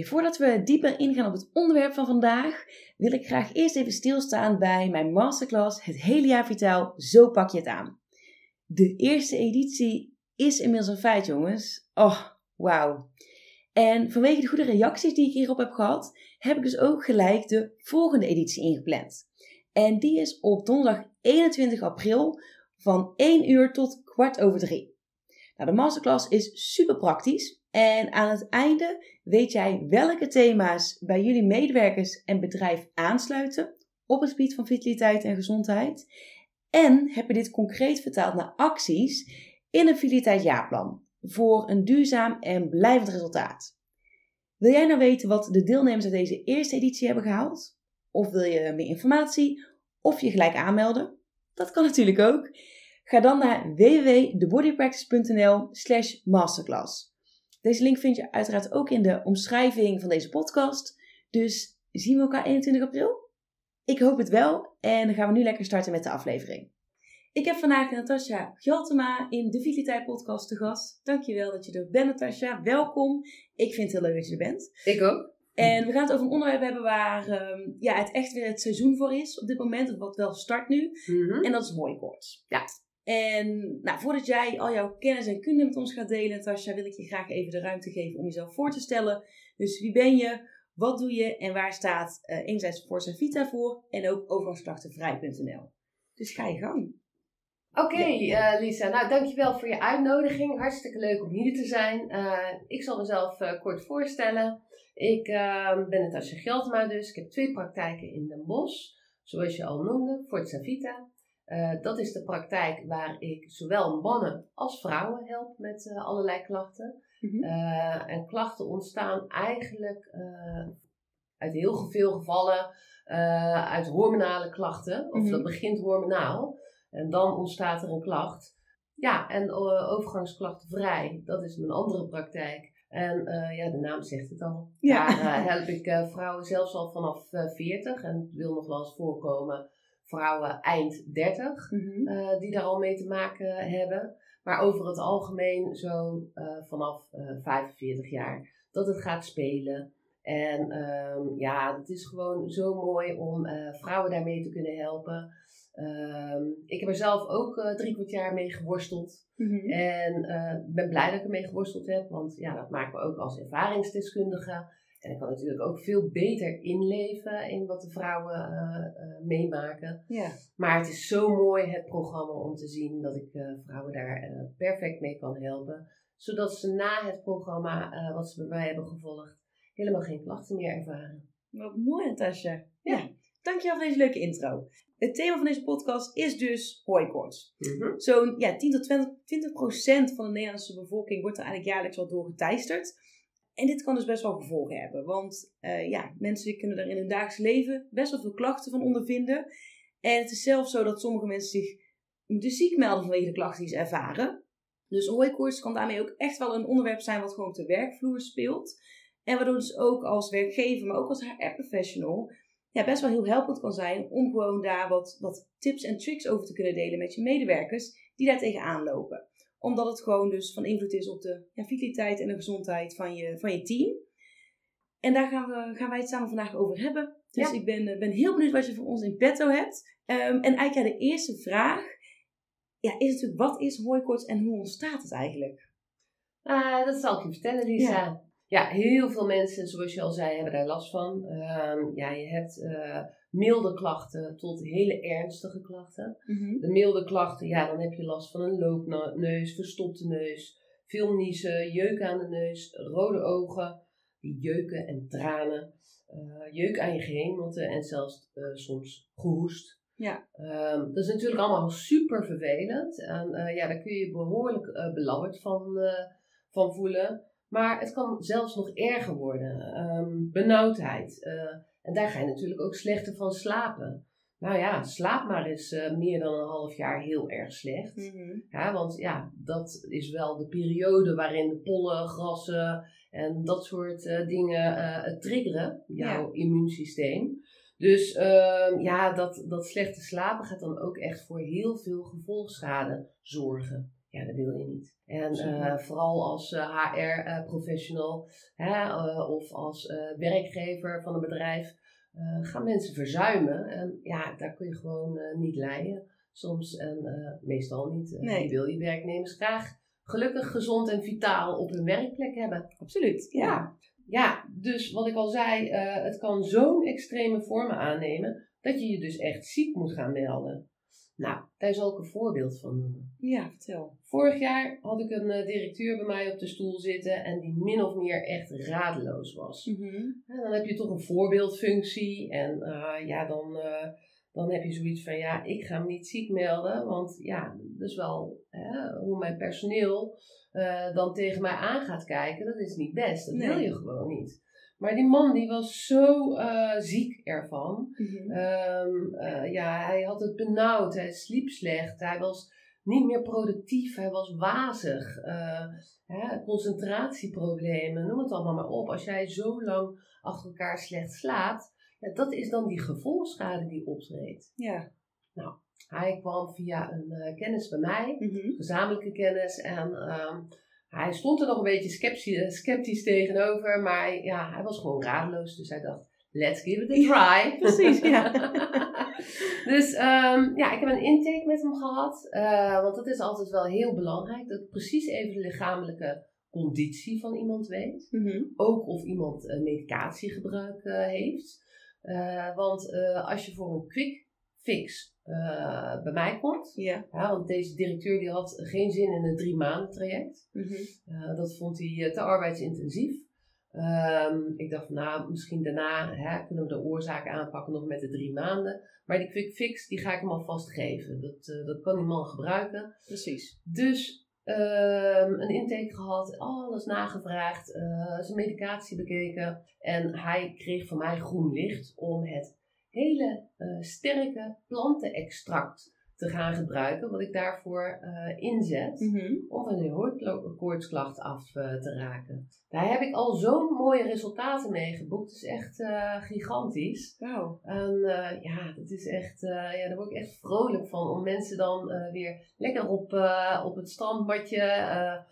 Voordat we dieper ingaan op het onderwerp van vandaag, wil ik graag eerst even stilstaan bij mijn masterclass Het hele jaar vitaal, zo pak je het aan. De eerste editie is inmiddels een feit, jongens. Oh, wauw. En vanwege de goede reacties die ik hierop heb gehad, heb ik dus ook gelijk de volgende editie ingepland. En die is op donderdag 21 april van 1 uur tot kwart over 3. Nou, de masterclass is super praktisch en aan het einde weet jij welke thema's bij jullie medewerkers en bedrijf aansluiten op het gebied van vitaliteit en gezondheid. En heb je dit concreet vertaald naar acties in een vitaliteitsjaarplan voor een duurzaam en blijvend resultaat. Wil jij nou weten wat de deelnemers uit deze eerste editie hebben gehaald? Of wil je meer informatie? Of je gelijk aanmelden? Dat kan natuurlijk ook. Ga dan naar www.thebodypractice.nl slash masterclass. Deze link vind je uiteraard ook in de omschrijving van deze podcast. Dus zien we elkaar 21 april? Ik hoop het wel. En dan gaan we nu lekker starten met de aflevering. Ik heb vandaag Natasja Gjaltema in de Vitaliteit podcast te gast. Dankjewel dat je er bent, Natasja. Welkom. Ik vind het heel leuk dat je er bent. Ik ook. En we gaan het over een onderwerp hebben waar ehm, ja, het echt weer het seizoen voor is op dit moment. Wat wel start nu. Mhm. En dat is hooikoorts. Ja. En nou, voordat jij al jouw kennis en kunde met ons gaat delen, Natasja, wil ik je graag even de ruimte geven om jezelf voor te stellen. Dus wie ben je, wat doe je en waar staat uh, enerzijds Forza Vita voor en ook overgangsklachtenvrij.nl. Dus ga je gang. Oké, eh, Lisa. Nou, dankjewel voor je uitnodiging. Hartstikke leuk om hier te zijn. Uh, ik zal mezelf kort voorstellen. Ik ben Natasja Geldma dus. Ik heb twee praktijken in Den Bosch. Zoals je al noemde, Forza Vita. Uh, dat is de praktijk waar ik zowel mannen als vrouwen help met uh, allerlei klachten. Mm -hmm. uh, en klachten ontstaan eigenlijk uit heel veel gevallen uit hormonale klachten. Of mm -hmm. dat begint hormonaal. En dan ontstaat er een klacht. Ja, en overgangsklachtenvrij, dat is mijn andere praktijk. En ja, de naam zegt het al. Ja. Daar help ik vrouwen zelfs al vanaf 40. En het wil nog wel eens voorkomen vrouwen eind 30 mm -hmm. uh, die daar al mee te maken hebben. Maar over het algemeen zo uh, vanaf uh, 45 jaar dat het gaat spelen. En um, ja, het is gewoon zo mooi om vrouwen daarmee te kunnen helpen. Um, ik heb er zelf ook drie kwart jaar mee geworsteld. Mm -hmm. En ben blij dat ik ermee geworsteld heb. Want ja, dat maakt me ook als ervaringsdeskundige en ik kan natuurlijk ook veel beter inleven in wat de vrouwen uh, uh, meemaken. Ja. Maar het is zo mooi het programma om te zien dat ik uh, vrouwen daar perfect mee kan helpen. Zodat ze na het programma wat ze bij mij hebben gevolgd helemaal geen klachten meer ervaren. Wat mooi Natasja. Ja. Dankjewel voor deze leuke intro. Het thema van deze podcast is dus hooikoorts. Mm -hmm. Zo'n ja, 10 tot 20, 20 procent van de Nederlandse bevolking wordt er eigenlijk jaarlijks wel door geteisterd. En dit kan dus best wel gevolgen hebben. Want uh, ja, mensen kunnen er in hun dagelijks leven best wel veel klachten van ondervinden. En het is zelfs zo dat sommige mensen zich moeten ziek melden vanwege de klachten die ze ervaren. Dus hooikoorts kan daarmee ook echt wel een onderwerp zijn wat gewoon op de werkvloer speelt. En waardoor dus ook als werkgever, maar ook als HR-professional, ja, best wel heel helpend kan zijn om gewoon daar wat, wat tips en tricks over te kunnen delen met je medewerkers die daar tegenaan lopen omdat het gewoon dus van invloed is op de ja, vitaliteit en de gezondheid van je, van je team. En daar gaan, we, gaan wij het samen vandaag over hebben. Dus ja. ik ben, ben heel benieuwd wat je voor ons in petto hebt. Um, en eigenlijk ja, de eerste vraag ja, is natuurlijk, wat is hooikoorts en hoe ontstaat het eigenlijk? Uh, dat zal ik je vertellen, Lisa. Ja. ja. heel veel mensen, zoals je al zei, hebben daar last van. Um, ja, je hebt... Uh, milde klachten tot hele ernstige klachten. Mm -hmm. De milde klachten, ja, dan heb je last van een loopneus, verstopte neus, veel niezen, jeuk aan de neus, rode ogen, jeuken en tranen, uh, jeuk aan je gehemelte en zelfs uh, soms gehoest. Ja. Um, dat is natuurlijk allemaal super vervelend. En uh, ja, daar kun je behoorlijk belabberd van, van voelen. Maar het kan zelfs nog erger worden. Ehm, benauwdheid. Eh, en daar ga je natuurlijk ook slechter van slapen. Nou ja, slaap maar eens uh, meer dan een half jaar heel erg slecht. Mhm. Ja, want ja, dat is wel de periode waarin de pollen, grassen en dat soort eh, dingen eh, triggeren, jouw immuunsysteem. Dus ehm, ja, dat, dat slechte slapen gaat dan ook echt voor heel veel gevolgschade zorgen. Ja, dat wil je niet. En Zeker. vooral als HR-professional of als werkgever van een bedrijf eh, gaan mensen verzuimen. En ja, daar kun je gewoon eh, niet leiden. Soms en eh, meestal niet. Nee. Je wil je werknemers graag gelukkig, gezond en vitaal op hun werkplek hebben. Absoluut. Ja. Ja, ja dus wat ik al zei, eh, het kan zo'n extreme vormen aannemen dat je je dus echt ziek moet gaan melden. Nou, daar zal ik een voorbeeld van noemen. Ja, vertel. Vorig jaar had ik een eh, directeur bij mij op de stoel zitten en die min of meer echt radeloos was. Mhm. Dan heb je toch een voorbeeldfunctie. En eh, ja, dan, eh, dan heb je zoiets van, ja, ik ga me niet ziek melden. Want ja, dat is wel hè, hoe mijn personeel dan tegen mij aan gaat kijken. Dat is niet best. Dat Nee. wil je gewoon niet. Maar die man die was zo eh, ziek ervan. Mhm. Ehm, eh, ja, hij had het benauwd. Hij sliep slecht. Hij was niet meer productief. Hij was wazig. Eh, hè, concentratieproblemen. Noem het allemaal maar op. Als jij zo lang achter elkaar slecht slaapt. Ja, dat is dan die gevolgschade die optreedt. Ja. Hij kwam via een kennis bij mij. Mhm. Gezamenlijke kennis. En ehm, hij stond er nog een beetje sceptisch, sceptisch tegenover. Maar ja, hij was gewoon radeloos. Dus hij dacht, let's give it a try. precies, ja. dus ehm, ja, ik heb een intake met hem gehad. eh, want dat is altijd wel heel belangrijk. Dat ik precies even de lichamelijke conditie van iemand weet. Mhm. Ook of iemand eh, medicatiegebruik heeft. Eh, want als je voor een quick fix eh, bij mij komt. Ja. Ja, want deze directeur die had geen zin in een drie maanden traject. Mhm. Eh, dat vond hij eh, te arbeidsintensief. Ehm, ik dacht nou, misschien daarna hè, kunnen we de oorzaak aanpakken nog met de drie maanden. Maar die quick fix, die ga ik hem alvast geven. Dat, dat kan die man gebruiken. Precies. Dus ehm, een intake gehad, alles nagevraagd, zijn medicatie bekeken. En hij kreeg van mij groen licht om het hele eh, sterke plantenextract te gaan gebruiken. Wat ik daarvoor eh, inzet Mhm. om van die hooikoortsklacht af eh, te raken. Daar heb ik al zo'n mooie resultaten mee geboekt. Het is echt gigantisch. Wauw. En ja, dat is echt, ja, daar word ik echt vrolijk van. Om mensen dan weer lekker op, op het strandbadje,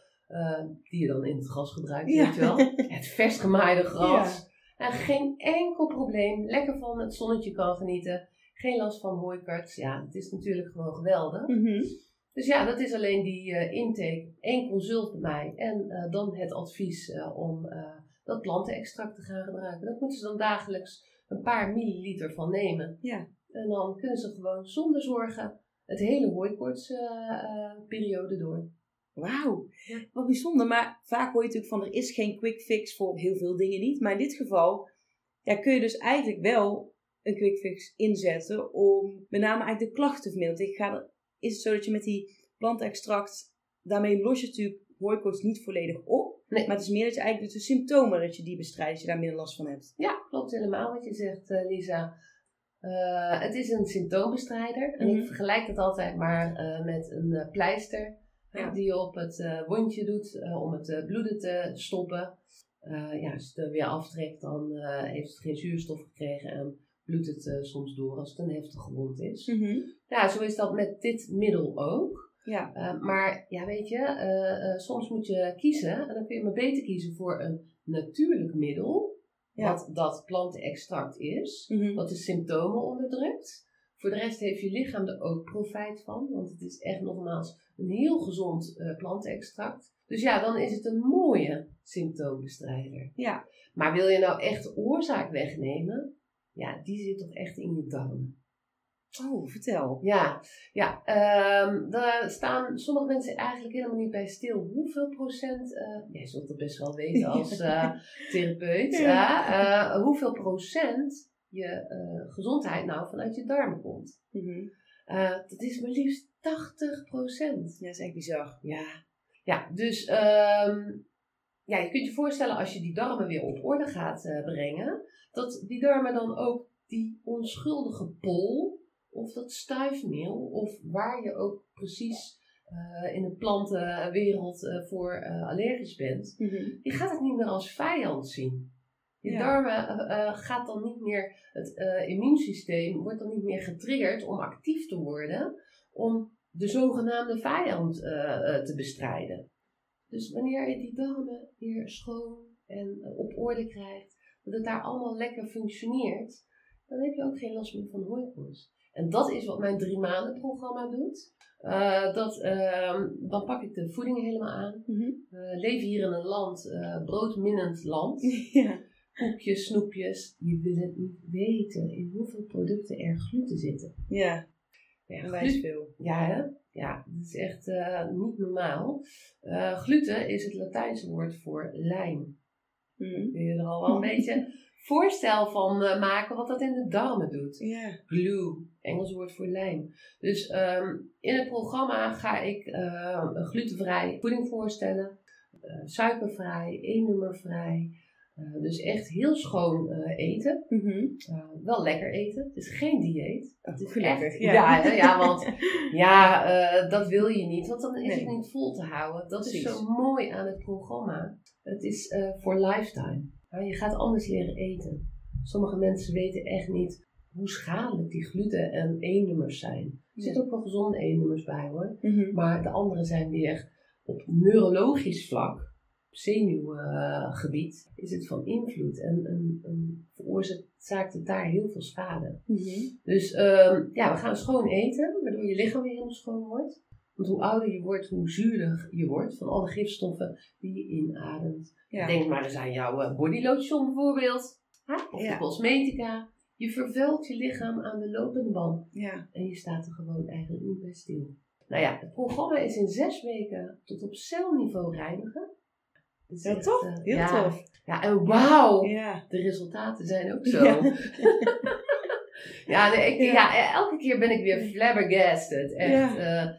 die je dan in het gras gebruikt, Ja. weet je wel. Het vers gemaaide gras. En geen enkel probleem. Lekker van het zonnetje kan genieten. Geen last van hooikarts. Ja, het is natuurlijk gewoon geweldig. Mhm. Dus ja, dat is alleen die eh, intake. Eén consult bij mij. En eh, dan het advies eh, om dat plantenextract te gaan gebruiken. Dat moeten ze dan dagelijks een paar milliliter van nemen. Ja. En dan kunnen ze gewoon zonder zorgen het hele hooikoortsperiode door. Wauw. Wat bijzonder. Maar vaak hoor je natuurlijk van er is geen quick fix voor heel veel dingen niet. Maar in dit geval ja, kun je dus eigenlijk wel een quick fix inzetten om met name eigenlijk de klachten te verminderen. Ik ga er, is het zo dat je met die plantextract, daarmee los je natuurlijk hooikoorts niet volledig op. Nee. Maar het is meer dat je eigenlijk dus de symptomen dat je die bestrijdt, dat je daar minder last van hebt. Ja, klopt helemaal wat je zegt, eh, Lisa. Eh, het is een symptoombestrijder. En Mhm. ik vergelijk het altijd maar eh, met een pleister. Ja. Die je op het eh, wondje doet eh, om het eh, bloeden te stoppen. Ja, als je het er weer aftrekt, dan heeft het geen zuurstof gekregen en bloedt het soms door als het een heftige wond is. Ja, zo is dat met dit middel ook. Ja. Maar ja, weet je, soms moet je kiezen. En dan kun je maar beter kiezen voor een natuurlijk middel. Ja. Wat dat plantenextract is. Mhm. Wat de symptomen onderdrukt. Voor de rest heeft je lichaam er ook profijt van. Want het is echt nogmaals een heel gezond eh plantenextract. Dus ja, dan is het een mooie symptoombestrijder. Ja. Maar wil je nou echt de oorzaak wegnemen? Ja, die zit toch echt in je darmen. Oh, vertel. Ja, ja ehm, daar staan sommige mensen eigenlijk helemaal niet bij stil. Hoeveel procent, eh, jij zult het best wel weten als eh, therapeut, Ja. hoeveel procent je eh, gezondheid nou vanuit je darmen komt. Mhm. Eh, dat is maar liefst 80 procent. Ja, dat is echt bizar. Ja, Ja, dus ehm, ja, je kunt je voorstellen als je die darmen weer op orde gaat eh, brengen, dat die darmen dan ook die onschuldige pol of dat stuifmeel of waar je ook precies in de plantenwereld uh, voor allergisch bent, die gaat het niet meer als vijand zien. Je darmen gaat dan niet meer, het immuunsysteem wordt dan niet meer getriggerd om actief te worden, om de zogenaamde vijand te bestrijden. Dus wanneer je die darmen weer schoon en op orde krijgt, dat het daar allemaal lekker functioneert, dan heb je ook geen last meer van hooikoorts. En dat is wat mijn drie maanden programma doet. Uh, dat, uh, dan pak ik de voeding helemaal aan. Mm -hmm. uh, leven hier in een land, broodminnend land. ja. Koekjes, snoepjes. Je wil het niet weten in hoeveel producten er gluten zitten. Ja, ja veel. Ja, hè? ja, dat is echt niet normaal. gluten is het Latijnse woord voor lijm. Mm. Kun je er al wel een beetje voorstel van uh, maken wat dat in de darmen doet. Yeah. Glue, Engels woord voor lijm. Dus um, in het programma ga ik uh, een glutenvrij voeding voorstellen. Uh, suikervrij, één-nummervrij. dus echt heel schoon eten. Mm -hmm. wel lekker eten. Het is geen dieet. Oh, het is echt, ja. Ja, ja, want ja, dat wil je niet. Want dan is nee. het niet vol te houden. Dat Precies. is zo mooi aan het programma. Het is voor lifetime. Je gaat anders leren eten. Sommige mensen weten echt niet hoe schadelijk die gluten en E-nummers zijn. Er zitten ook wel gezonde E-nummers bij hoor. Mm-hmm. Maar de andere zijn weer op neurologisch vlak, zenuwgebied, is het van invloed. En, en, en veroorzaakt het daar heel veel schade. Mm-hmm. Dus um, ja, we gaan schoon eten, waardoor je lichaam weer helemaal schoon wordt. Want hoe ouder je wordt, hoe zuurder je wordt van alle gifstoffen die je inademt. Denk maar eens aan jouw eh, bodylotion bijvoorbeeld. Of ja. de cosmetica. Je vervuilt je lichaam aan de lopende band. Ja. En je staat er gewoon eigenlijk niet bij stil. Nou ja, het programma is in zes weken tot op celniveau reinigen. Dus Heel tof. Uh, Heel ja, tof. Ja, en wauw. Ja. De resultaten zijn ook zo. Ja. ja, nee, ik, ja. elke keer ben ik weer flabbergasted. Echt. Uh,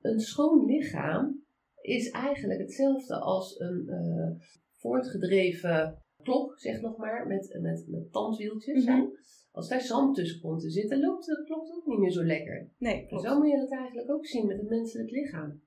een schoon lichaam is eigenlijk hetzelfde als een uh, voortgedreven klok, zeg nog maar, met, met, met tandwieltjes. Mm -hmm. Als daar zand tussen komt te zitten, loopt de klok ook niet meer zo lekker. Nee, klopt. Zo moet je dat eigenlijk ook zien met het menselijk lichaam.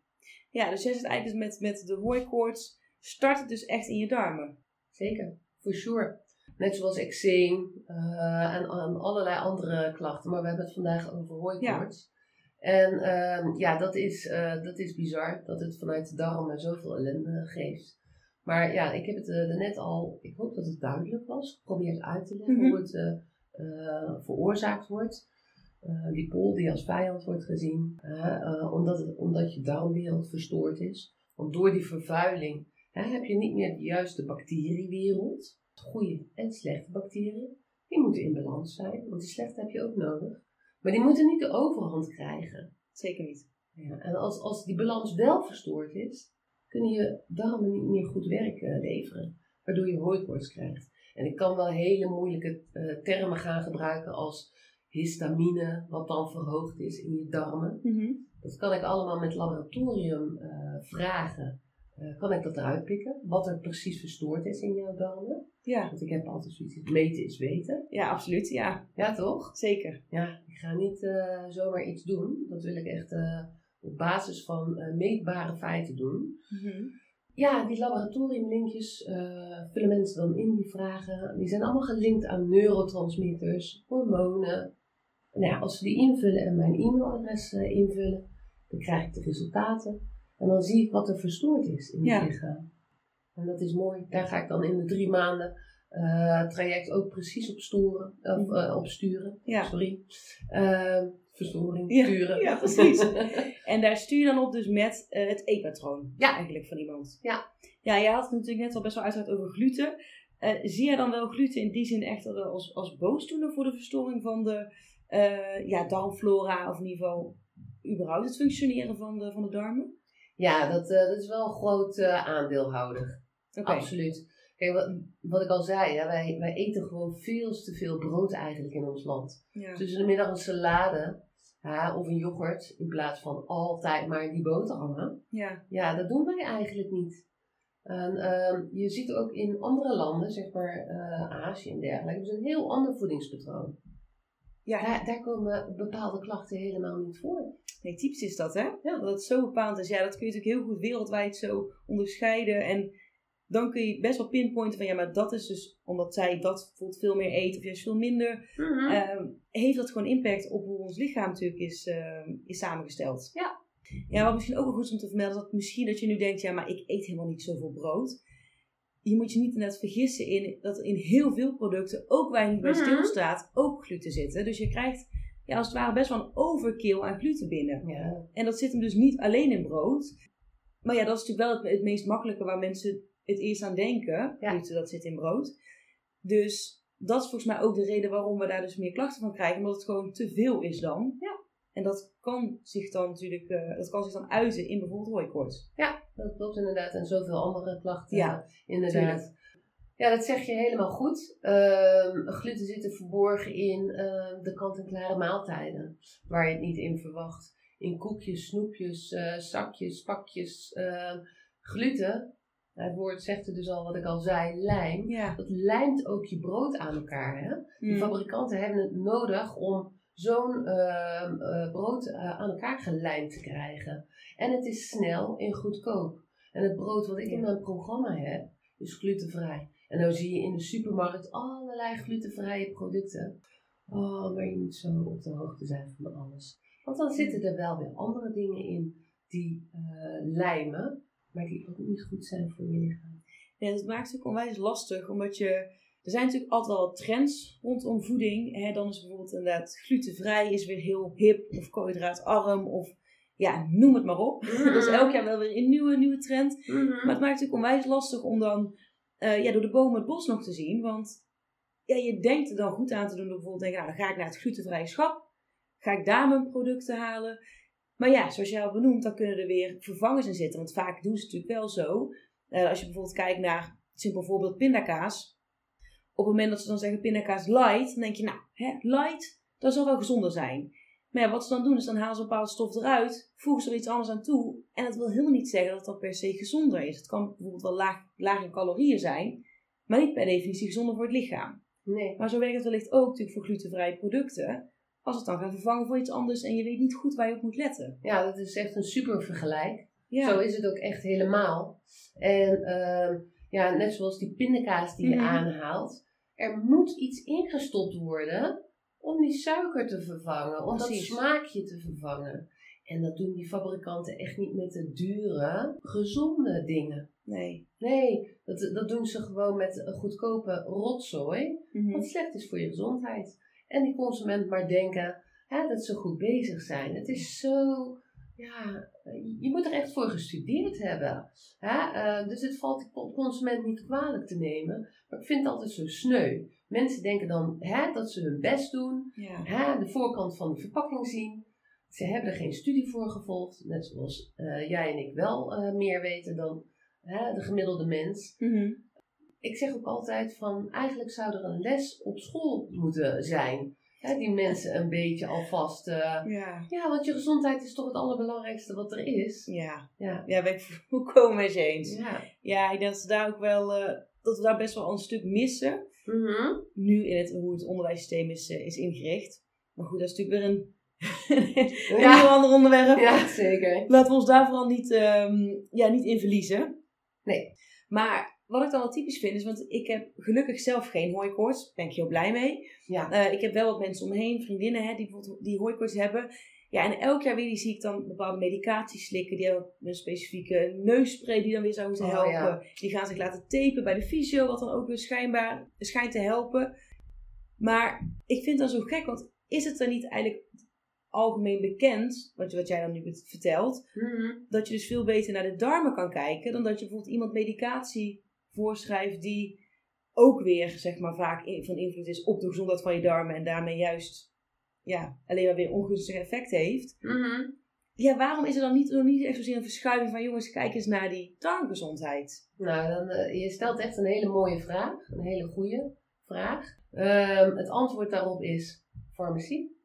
Ja, dus jij zit eigenlijk met, met de hooikoorts, start het dus echt in je darmen. Zeker, for sure. Net zoals eczeem uh, en, en, allerlei andere klachten. Maar we hebben het vandaag over hooikoorts. Ja. En uh, ja, dat is, uh, dat is bizar dat het vanuit de darmen zoveel ellende geeft. Maar ja, ik heb het uh, net al, ik hoop dat het duidelijk was, geprobeerd uit te leggen mm -hmm. hoe het veroorzaakt wordt. die pol die als vijand wordt gezien, omdat, het, omdat je darmwereld verstoord is. Want door die vervuiling heb je niet meer de juiste bacteriewereld. Goede en slechte bacteriën, die moeten in balans zijn, want die slechte heb je ook nodig. Maar die moeten niet de overhand krijgen. Zeker niet. Ja, en als, als die balans wel verstoord is, kunnen je darmen niet meer goed werk uh, leveren. Waardoor je hooikoorts krijgt. En ik kan wel hele moeilijke uh, termen gaan gebruiken als histamine, wat dan verhoogd is in je darmen. Mm -hmm. Dat kan ik allemaal met laboratorium uh, vragen. Kan ik dat eruit pikken? Wat er precies verstoord is in jouw darmen? Ja. Want ik heb altijd zoiets, meten is weten. Ja, absoluut, ja. Ja, toch? Zeker. Ja, ik ga niet uh, zomaar iets doen. Dat wil ik echt uh, op basis van meetbare feiten doen. Mm -hmm. Ja, die laboratoriumlinkjes vullen mensen dan in, die vragen. Die zijn allemaal gelinkt aan neurotransmitters, hormonen. Nou ja, als ze die invullen en mijn e-mailadres invullen, dan krijg ik de resultaten. En dan zie ik wat er verstoord is in het lichaam. En dat is mooi. Daar ga ik dan in de drie maanden uh, traject ook precies op, storen, of, uh, op sturen. Ja. Sorry. Uh, verstoring, ja. sturen. Ja, precies. en daar stuur je dan op dus met het eetpatroon ja. eigenlijk van iemand. Ja. Ja, jij had het natuurlijk net al best wel uitgebreid over gluten. zie je dan wel gluten in die zin echt als, als boosdoener voor de verstoring van de ja, darmflora of in ieder geval überhaupt het functioneren van de, van de darmen? Ja, dat, dat is wel een groot aandeelhouder. Okay. Absoluut. Kijk, wat, wat, ik al zei, ja, wij, wij eten gewoon veel te veel brood eigenlijk in ons land. Ja. Tussen de middag een salade Ja, of een yoghurt in plaats van altijd maar in die boterhammen. Ja. Ja, dat doen wij eigenlijk niet. En, ehm, je ziet ook in andere landen, zeg maar eh, Azië en dergelijke, ze een heel ander voedingspatroon. Ja, Daar, daar komen bepaalde klachten helemaal niet voor. nee, typisch is dat, hè? Ja. Dat het zo bepaald is. Ja, dat kun je natuurlijk heel goed wereldwijd zo onderscheiden. En dan kun je best wel pinpointen van, ja, maar dat is dus omdat zij dat bijvoorbeeld veel meer eet of juist veel minder. Mhm. Ehm, heeft dat gewoon impact op hoe ons lichaam natuurlijk is, ehm, is samengesteld. Ja. Ja, wat misschien ook wel goed is om te vermelden, is dat misschien dat je nu denkt, ja, maar ik eet helemaal niet zoveel brood. Je moet je niet net vergissen in dat er in heel veel producten, ook waar je niet bij Mhm. stilstaat, ook gluten zitten. Dus je krijgt ja, als het ware best wel een overkill aan gluten binnen. ja. En dat zit hem dus niet alleen in brood. Maar ja, dat is natuurlijk wel het, het meest makkelijke waar mensen het eerst aan denken. Ja. Gluten, dat zit in brood. Dus dat is volgens mij ook de reden waarom we daar dus meer klachten van krijgen. Omdat het gewoon te veel is dan. Ja. En dat kan zich dan natuurlijk eh, dat kan zich dan uiten in bijvoorbeeld hooikoorts. Dat klopt inderdaad. En zoveel andere klachten. Ja, inderdaad. Ja, dat zeg je helemaal goed. Ehm, gluten zit er verborgen in ehm, de kant-en-klare maaltijden. Waar je het niet in verwacht. In koekjes, snoepjes, eh, zakjes, pakjes. ehm, gluten, nou, het woord zegt er dus al wat ik al zei, lijm. Ja. Dat lijmt ook je brood aan elkaar. Hè? De Mm. fabrikanten hebben het nodig om zo'n ehm, eh, brood eh, aan elkaar gelijmd te krijgen. En het is snel en goedkoop. En het brood wat ik in mijn programma heb, is glutenvrij. En dan zie je in de supermarkt allerlei glutenvrije producten. Oh, maar je moet zo op de hoogte zijn van alles. Want dan zitten er wel weer andere dingen in die eh, lijmen, maar die ook niet goed zijn voor je lichaam. Ja, dat maakt het ook onwijs lastig, omdat je... Er zijn natuurlijk altijd wel trends rondom voeding. Hè? Dan is bijvoorbeeld inderdaad glutenvrij is weer heel hip, of koolhydraatarm, of ja, noem het maar op. Dat is elk jaar wel weer een nieuwe, nieuwe trend. Maar het maakt het natuurlijk onwijs lastig om dan eh, ja, door de bomen het bos nog te zien. Want ja, je denkt er dan goed aan te doen door bijvoorbeeld te denken, nou dan ga ik naar het glutenvrije schap. Ga ik daar mijn producten halen. Maar ja, zoals jij al benoemt, dan kunnen er weer vervangers in zitten. Want vaak doen ze het natuurlijk wel zo. Eh, als je bijvoorbeeld kijkt naar, simpel voorbeeld, pindakaas. Op het moment dat ze dan zeggen pindakaas light, dan denk je, nou, hè, light, dat zal wel gezonder zijn. Maar ja, wat ze dan doen, is dan halen ze een bepaalde stof eruit, voegen ze er iets anders aan toe. En dat wil helemaal niet zeggen dat dat per se gezonder is. Het kan bijvoorbeeld wel laag, laag in calorieën zijn, maar niet per definitie gezonder voor het lichaam. Nee. Maar zo werkt het wellicht ook natuurlijk voor glutenvrije producten. Als het dan gaat vervangen voor iets anders en je weet niet goed waar je op moet letten. Ja, dat is echt een super vergelijk. Ja, Zo is het ook echt helemaal. En ehm, ja, net zoals die pindakaas die je Mhm. aanhaalt. Er moet iets ingestopt worden om die suiker te vervangen. Om Precies. dat smaakje te vervangen. En dat doen die fabrikanten echt niet met de dure, gezonde dingen. nee. Nee, dat, dat doen ze gewoon met een goedkope rotzooi. Mhm. Wat slecht is voor je gezondheid. En die consument maar denken hè, dat ze goed bezig zijn. Het is zo, ja, je moet er echt voor gestudeerd hebben. Hè? Eh, dus het valt de consument niet kwalijk te nemen. Maar ik vind het altijd zo sneu. Mensen denken dan hè, dat ze hun best doen. Ja. Hè, de voorkant van de verpakking zien. Ze hebben er geen studie voor gevolgd. Net zoals eh, jij en ik wel eh, meer weten dan hè, de gemiddelde mens Mhm. ik zeg ook altijd van eigenlijk zou er een les op school moeten zijn. Hè, die mensen een beetje alvast. eh, Ja. ja, want je gezondheid is toch het allerbelangrijkste wat er is. Ja. Ja. Ja, ben ik volkomen je eens. Ja. Ja, ik denk dat ze daar ook wel, eh, dat we daar best wel een stuk missen. Mhm. Nu in het, hoe het onderwijssysteem is, eh, is ingericht. Maar goed, dat is natuurlijk weer een, een Ja. heel ander onderwerp. ja, zeker. Laten we ons daar vooral niet, ehm, ja, niet in verliezen. Nee. Maar wat ik dan wel typisch vind, is, want ik heb gelukkig zelf geen hooikoorts. Daar ben ik heel blij mee. Ja. Eh, ik heb wel wat mensen om me heen, vriendinnen, hè, die bijvoorbeeld die hooikoorts hebben. Ja, en elk jaar weer die zie ik dan bepaalde medicatie slikken. Die hebben een specifieke neusspray die dan weer zou moeten Oh, helpen. ja. Die gaan zich laten tapen bij de fysio, wat dan ook weer schijnbaar schijnt te helpen. Maar ik vind dat zo gek, want is het dan niet eigenlijk algemeen bekend, wat, wat jij dan nu vertelt, Mhm. dat je dus veel beter naar de darmen kan kijken dan dat je bijvoorbeeld iemand medicatie voorschrijft die ook weer, zeg maar, vaak in- van invloed is op de gezondheid van je darmen en daarmee juist ja, alleen maar weer ongunstig effect heeft. Mhm. Ja, waarom is er dan niet, nog niet echt zozeer een verschuiving van jongens, kijk eens naar die darmgezondheid? Nou, dan, eh, je stelt echt een hele mooie vraag. Een hele goede vraag. Ehm, het antwoord daarop is farmacie.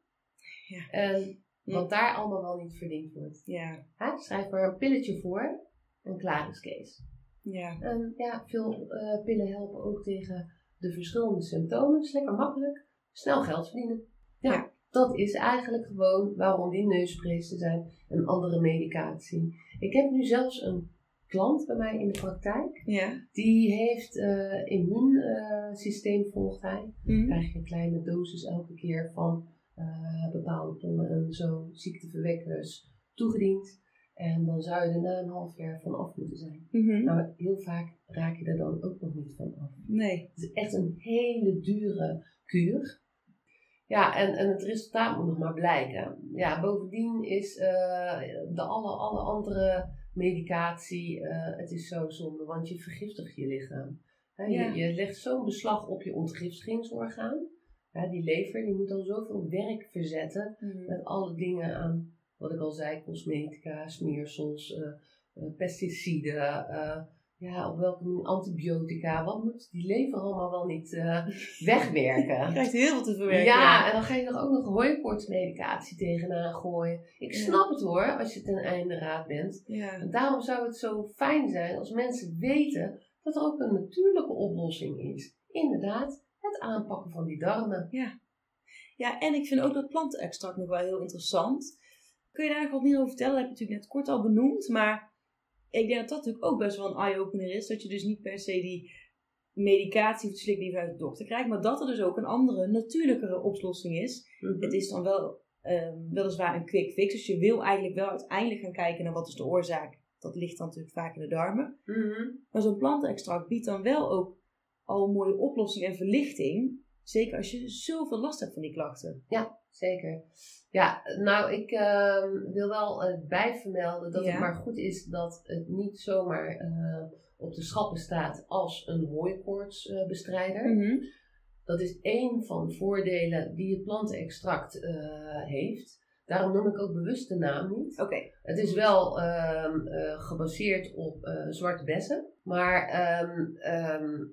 Ja. En wat daar allemaal wel niet verdiend wordt. Ja. Schrijf maar een pilletje voor en klaar is Kees. Ja. En ja, veel eh, pillen helpen ook tegen de verschillende symptomen. is lekker makkelijk. Snel geld verdienen. Ja, Ja. dat is eigenlijk gewoon waarom die neussprays er zijn en andere medicatie. Ik heb nu zelfs een klant bij mij in de praktijk. Ja. Die heeft eh immuunsysteem volgt hij. Hm. krijg je een kleine dosis elke keer van eh, bepaalde pollen en zo ziekteverwekkers toegediend. En dan zou je er na een half jaar van af moeten zijn. Mhm. Maar heel vaak raak je er dan ook nog niet van af. Nee. Het is echt een hele dure kuur. Ja, en, en het resultaat moet nog maar blijken. Ja, bovendien is eh, de alle, alle andere medicatie, eh, het is zo zonde, want je vergiftigt je lichaam. Ja. je, je legt zo'n beslag op je ontgiftigingsorgaan. Ja, die lever die moet al zoveel werk verzetten Mhm. met alle dingen aan, wat ik al zei, cosmetica, smeersels, eh, eh, pesticiden, eh, ja, op welke manier, antibiotica. Wat moet die lever allemaal wel niet eh, Je wegwerken? krijgt heel veel te verwerken. Ja, en dan ga je er ook nog hooikoortsmedicatie tegenaan gooien. Ik Ja. snap het hoor, als je ten einde raad bent. Ja. En daarom zou het zo fijn zijn als mensen weten dat er ook een natuurlijke oplossing is. Inderdaad, het aanpakken van die darmen. Ja, en ik vind ook dat plantenextract nog wel heel interessant. Kun je daar nog wat meer over vertellen? Dat heb je natuurlijk net kort al benoemd. Maar ik denk dat dat natuurlijk ook best wel een eye-opener is. Dat je dus niet per se die medicatie of het slik die je vanuit de dokter krijgt. Maar dat er dus ook een andere, natuurlijkere oplossing is. Het is dan wel ehm, weliswaar een quick fix. Dus je wil eigenlijk wel uiteindelijk gaan kijken naar wat is de oorzaak. Dat ligt dan natuurlijk vaak in de darmen. Mhm. Maar zo'n plantenextract biedt dan wel ook al een mooie oplossing en verlichting. Zeker als je zoveel last hebt van die klachten. Zeker. Ja, nou, ik ehm, wil wel eh, bijvermelden dat Ja. het maar goed is dat het niet zomaar eh, op de schappen staat als een hooikoortsbestrijder. Mhm. Dat is één van de voordelen die het plantenextract eh, heeft. Daarom noem ik ook bewust de naam niet. Oké. Het is wel ehm, eh, gebaseerd op zwarte bessen. Maar ehm,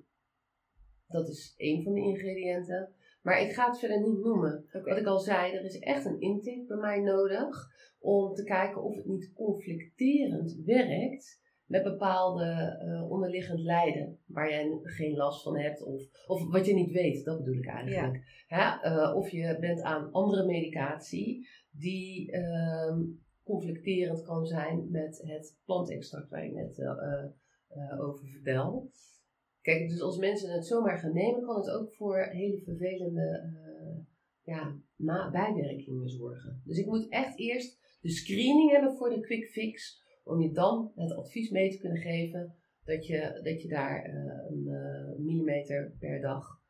dat is één van de ingrediënten. Maar ik ga het verder niet noemen. Wat ik al zei, er is echt een intake bij mij nodig. Om te kijken of het niet conflicterend werkt met bepaalde eh, onderliggend lijden. Waar jij geen last van hebt. Of, of wat je niet weet, dat bedoel ik eigenlijk. Hè? Eh, of je bent aan andere medicatie die ehm, conflicterend kan zijn met het plantextract waar ik net eh, over vertel. Kijk, dus als mensen het zomaar gaan nemen, kan het ook voor hele vervelende eh, ja, na- bijwerkingen zorgen. Dus ik moet echt eerst de screening hebben voor de quick fix, om je dan het advies mee te kunnen geven dat je, dat je daar eh, een eh, millimeter per dag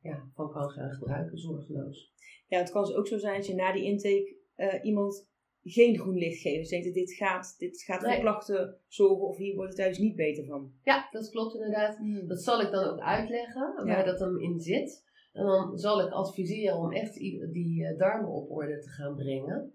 ja, van kan gaan gebruiken, zorgeloos. Ja, het kan dus ook zo zijn dat je na die intake iemand geen groen licht. Dus denkt dat dit gaat, dit gaat voor klachten zorgen of hier wordt het thuis niet beter van. Ja, dat klopt inderdaad. Dat zal ik dan ook uitleggen, Ja. waar dat hem in zit. En dan zal ik adviseren om echt die eh, darmen op orde te gaan brengen.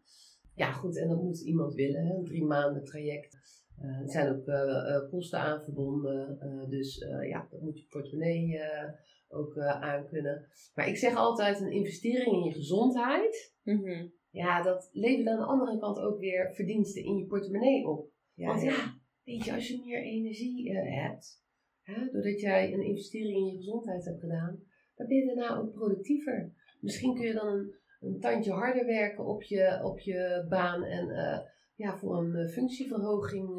Ja, goed, en dat moet iemand willen, hè? een drie maanden traject. Eh, er zijn ook eh, eh, kosten aan verbonden, eh, dus eh, ja, dat moet je portemonnee eh, ook eh aankunnen. Maar ik zeg altijd, een investering in je gezondheid, Mhm. Ja, dat levert aan de andere kant ook weer verdiensten in je portemonnee op. Ja, Want ja. weet je, als je meer energie eh, hebt, hè, doordat jij een investering in je gezondheid hebt gedaan, dan ben je daarna ook productiever. Misschien kun je dan een, een tandje harder werken op je, op je baan en eh, ja, voor een eh, functieverhoging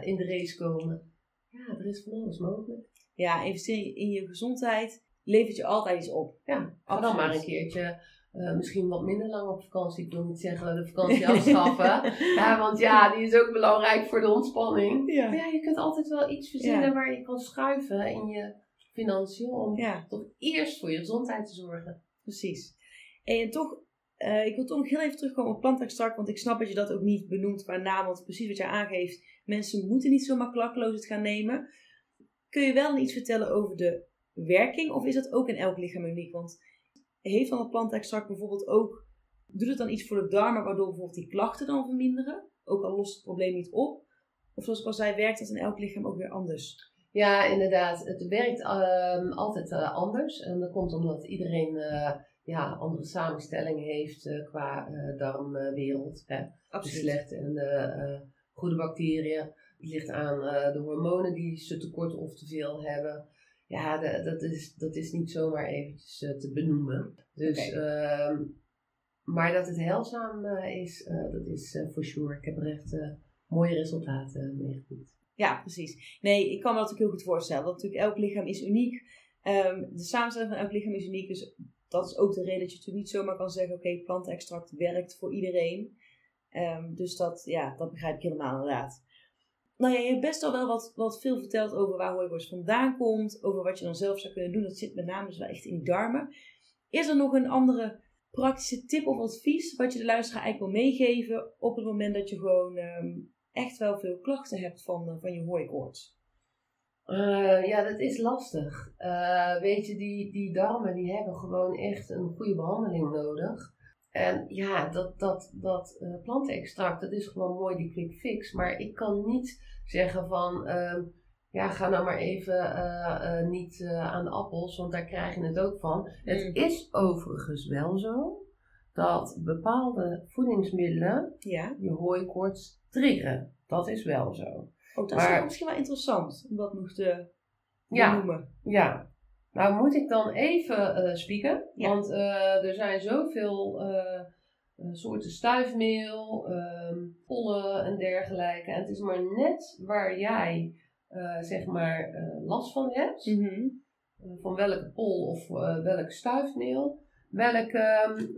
in de race komen. Ja, er is van alles mogelijk. ja, investeren in je gezondheid levert je altijd iets op. Ja, ga dan maar een keertje eh, misschien wat minder lang op vakantie. Ik wil niet zeggen de vakantie afschaffen. ja, want ja, die is ook belangrijk voor de ontspanning. Ja. Maar ja, je kunt altijd wel iets verzinnen Ja. waar je kan schuiven in je financiën om ja, toch eerst voor je gezondheid te zorgen. precies. En toch, eh, ik wil toch nog heel even terugkomen op plantextract, want ik snap dat je dat ook niet benoemt qua naam, want precies wat je aangeeft, mensen moeten niet zomaar klakkeloos het gaan nemen. Kun je wel iets vertellen over de werking, of is dat ook in elk lichaam uniek? Want heeft dan het plantextract bijvoorbeeld ook, doet het dan iets voor de darmen, waardoor bijvoorbeeld die klachten dan verminderen? Ook al lost het probleem niet op? Of zoals ik al zei, werkt dat in elk lichaam ook weer anders? Ja, inderdaad. Het werkt ehm, altijd eh, anders. En dat komt omdat iedereen eh, ja, andere samenstelling heeft uh, qua uh, darmwereld. de slechte en de goede bacteriën. Het ligt aan de hormonen die ze tekort of te veel hebben. Ja, de, dat, is, dat is niet zomaar eventjes te benoemen. Dus, ehm, maar dat het heilzaam is, dat is for sure. Ik heb er echt mooie resultaten mee geboekt. Ja, precies. Nee, ik kan me dat ook heel goed voorstellen. Want natuurlijk elk lichaam is uniek. Um, de samenstelling van elk lichaam is uniek. Dus dat is ook de reden dat je natuurlijk niet zomaar kan zeggen: oké, okay, plantextract werkt voor iedereen. Um, dus dat, ja, dat begrijp ik helemaal inderdaad. Nou ja, je hebt best al wel wat, wat veel verteld over waar hooiworst vandaan komt. Over wat je dan zelf zou kunnen doen. Dat zit met name dus wel echt in die darmen. Is er nog een andere praktische tip of advies wat je de luisteraar eigenlijk wil meegeven op het moment dat je gewoon um, echt wel veel klachten hebt van, uh, van je hooikoorts? Uh, ja, dat is lastig. Uh, weet je, die, die darmen die hebben gewoon echt een goede behandeling nodig. En ja, dat, dat, dat uh, plantenextract, dat is gewoon mooi die quick fix. Maar ik kan niet zeggen van, ehm, ja, ga nou maar even niet aan de appels, want daar krijg je het ook van. Het mm. is overigens wel zo dat bepaalde voedingsmiddelen ja. je hooikoorts triggeren. Dat is wel zo. Oh, dat is misschien wel interessant om dat nog te ja, noemen. Ja. Nou moet ik dan even uh, spieken. Want uh, er zijn zoveel uh, soorten stuifmeel, um, pollen en dergelijke. En het is maar net waar jij zeg maar last van hebt. Mm -hmm. van welke pol of welk stuifmeel. Welke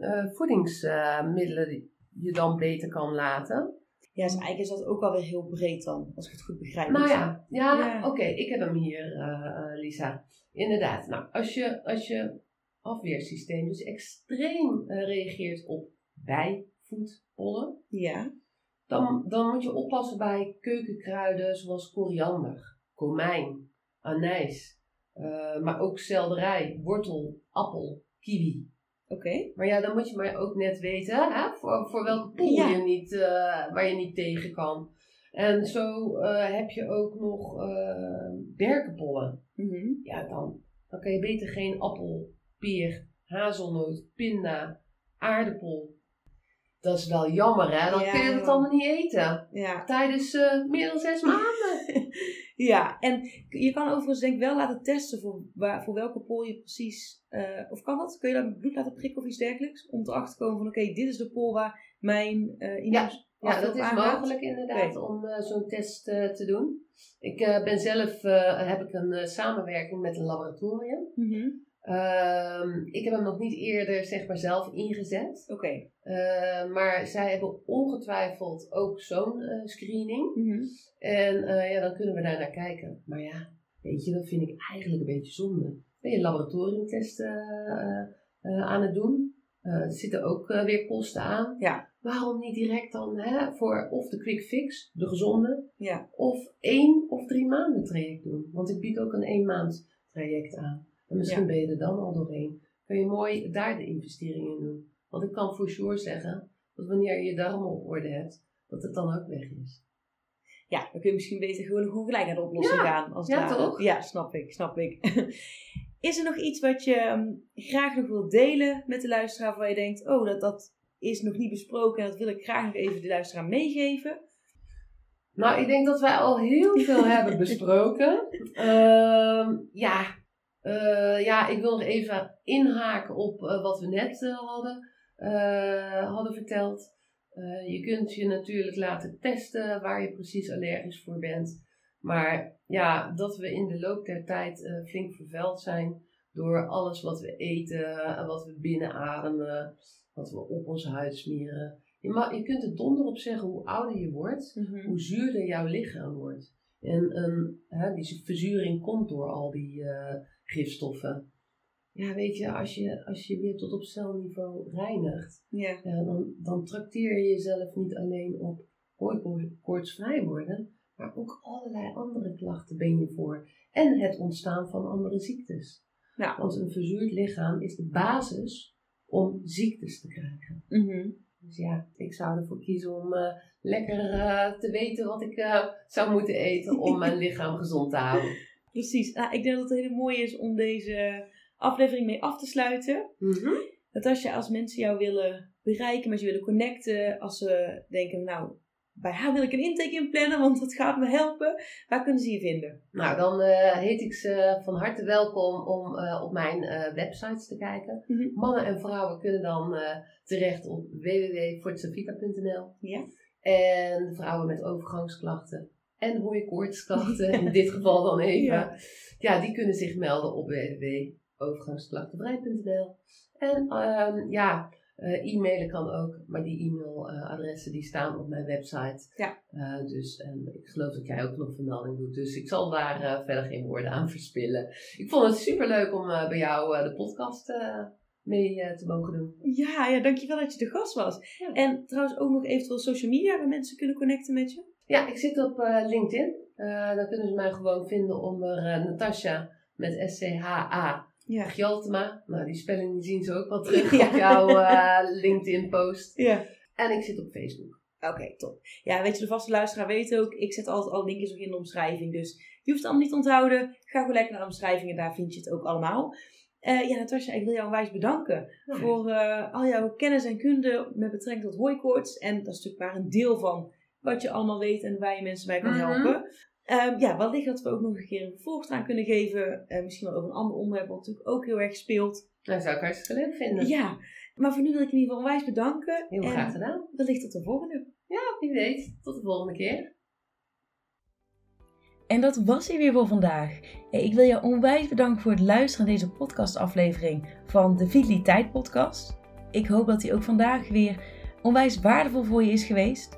ehm, voedingsmiddelen je dan beter kan laten. Ja, dus eigenlijk is dat ook alweer heel breed dan, als ik het goed begrijp. Nou ja, ja, oké, ik heb hem hier, uh, Lisa. Inderdaad, nou, als je, als je afweersysteem dus extreem uh, reageert op bijvoedpollen, ja. dan, dan moet je oppassen bij keukenkruiden zoals koriander, komijn, anijs, uh, maar ook selderij, wortel, appel, kiwi. Oké. Maar ja, dan moet je maar ook net weten hè, voor, voor welke pool je niet, uh, waar je niet tegen kan. En zo uh, heb je ook nog uh, berkenpollen. Mm -hmm. Ja, dan, dan kan je beter geen appel, peer, hazelnoot, pinda, aardappel. Dat is wel jammer, hè? Dan kun je het allemaal niet eten. Ja. Tijdens meer dan zes maanden. Ja, en je kan overigens denk ik wel laten testen voor, waar, voor welke pol je precies... Uh, of kan dat? Kun je daar bloed laten prikken of iets dergelijks? Om erachter te komen van oké, dit is de pol waar mijn uh, ja. ja, dat is mogelijk inderdaad om uh, zo'n test te doen. Ik ben zelf, heb ik een samenwerking met een laboratorium. Mm -hmm. Um, ik heb hem nog niet eerder zeg maar zelf ingezet. Oké. Okay. Uh, maar zij hebben ongetwijfeld ook zo'n uh, screening. Mm -hmm. En uh, ja, dan kunnen we daar naar kijken. Maar ja, weet je, dat vind ik eigenlijk een beetje zonde. Ben je laboratoriumtesten aan het doen? er zitten ook weer kosten aan. Ja. Waarom niet direct dan hè, voor of de quick fix, de gezonde, ja. of één of drie maanden traject doen? Want ik bied ook een één maand traject aan. En misschien ben je er dan al doorheen. Kun je mooi daar de investering in doen. Want ik kan voor sure zeggen dat wanneer je je darmen op orde hebt, dat het dan ook weg is. Ja, dan kun je misschien beter gewoon, gewoon gelijk naar de oplossing gaan. Als ja, toch? Ja, snap ik, snap ik. is er nog iets wat je ehm, graag nog wilt delen met de luisteraar waar je denkt, oh, dat, dat is nog niet besproken en dat wil ik graag nog even de luisteraar meegeven? Nou, ik denk dat wij al heel veel hebben besproken. Uh, ja, uh, ja, ik wil nog even inhaken op uh, wat we net uh, hadden, hadden verteld. je kunt je natuurlijk laten testen waar je precies allergisch voor bent. Maar ja, dat we in de loop der tijd flink vervuild zijn door alles wat we eten en wat we binnenademen, wat we op onze huid smeren. Je, mag, je kunt er donder op zeggen hoe ouder je wordt, mm -hmm. hoe zuurder jouw lichaam wordt. En um, hè, die verzuring komt door al die gifstoffen. Ja, weet je, als je, als je weer tot op celniveau reinigt, ja. dan, dan trakteer je jezelf niet alleen op koortsvrij worden, maar ook allerlei andere klachten ben je voor. En het ontstaan van andere ziektes. Ja. Want een verzuurd lichaam is de basis om ziektes te krijgen. Mm Dus ja, ik zou ervoor kiezen om uh, lekker uh, te weten wat ik uh, zou moeten eten om mijn lichaam gezond te houden. Precies. Nou, ik denk dat het hele mooi is om deze aflevering mee af te sluiten. Mhm. Dat als je als mensen jou willen bereiken, met je willen connecten, als ze denken, nou, bij haar wil ik een intake inplannen, want dat gaat me helpen. Waar kunnen ze je vinden? Nou, dan uh, heet ik ze van harte welkom om uh, op mijn uh, websites te kijken. Mm -hmm. Mannen en vrouwen kunnen dan terecht op www.fortsavica.nl. Ja. En vrouwen met overgangsklachten en hooikoortsklachten, in dit geval dan even. Ja. ja. die kunnen zich melden op www.overgangsklachtenvrij.nl. En um, ja, uh, e-mailen kan ook, maar die e-mailadressen die staan op mijn website. Ja. Uh, dus en ik geloof dat jij ook nog vermelding doet. Dus ik zal daar uh, verder geen woorden aan verspillen. Ik vond het super leuk om bij jou de podcast mee te mogen doen. Ja, ja, dankjewel dat je de gast was. Ja. En trouwens ook nog eventueel social media waar mensen kunnen connecten met je. Ja, ik zit op LinkedIn. daar kunnen ze mij gewoon vinden onder Natasha met S-C-H-A ja. Gjaltema. Nou, die spelling zien ze ook wel terug ja. op jouw LinkedIn-post. Ja. En ik zit op Facebook. Oké, okay, top. Ja, weet je, de vaste luisteraar weet ook, ik zet altijd al linkjes in de omschrijving. Dus je hoeft het allemaal niet te onthouden. Ga gewoon lekker naar de omschrijving en daar vind je het ook allemaal. Uh, ja, Natasja, ik wil jou onwijs bedanken voor uh, al jouw kennis en kunde met betrekking tot hooikoorts. En dat is natuurlijk maar een deel van wat je allemaal weet en waar je mensen bij kan helpen. Mm -hmm. Um, ja, wellicht dat we ook nog een keer een vervolg aan kunnen geven. Uh, misschien wel over een ander onderwerp, wat natuurlijk ook heel erg speelt. Dat zou ik hartstikke leuk vinden. Ja, maar voor nu wil ik in ieder geval onwijs bedanken. Heel en graag gedaan. Wellicht tot de volgende. Ja, wie weet. Tot de volgende keer. En dat was hij weer voor vandaag. Ik wil je onwijs bedanken voor het luisteren naar deze podcastaflevering van de Vitaliteit Podcast. Ik hoop dat hij ook vandaag weer onwijs waardevol voor je is geweest.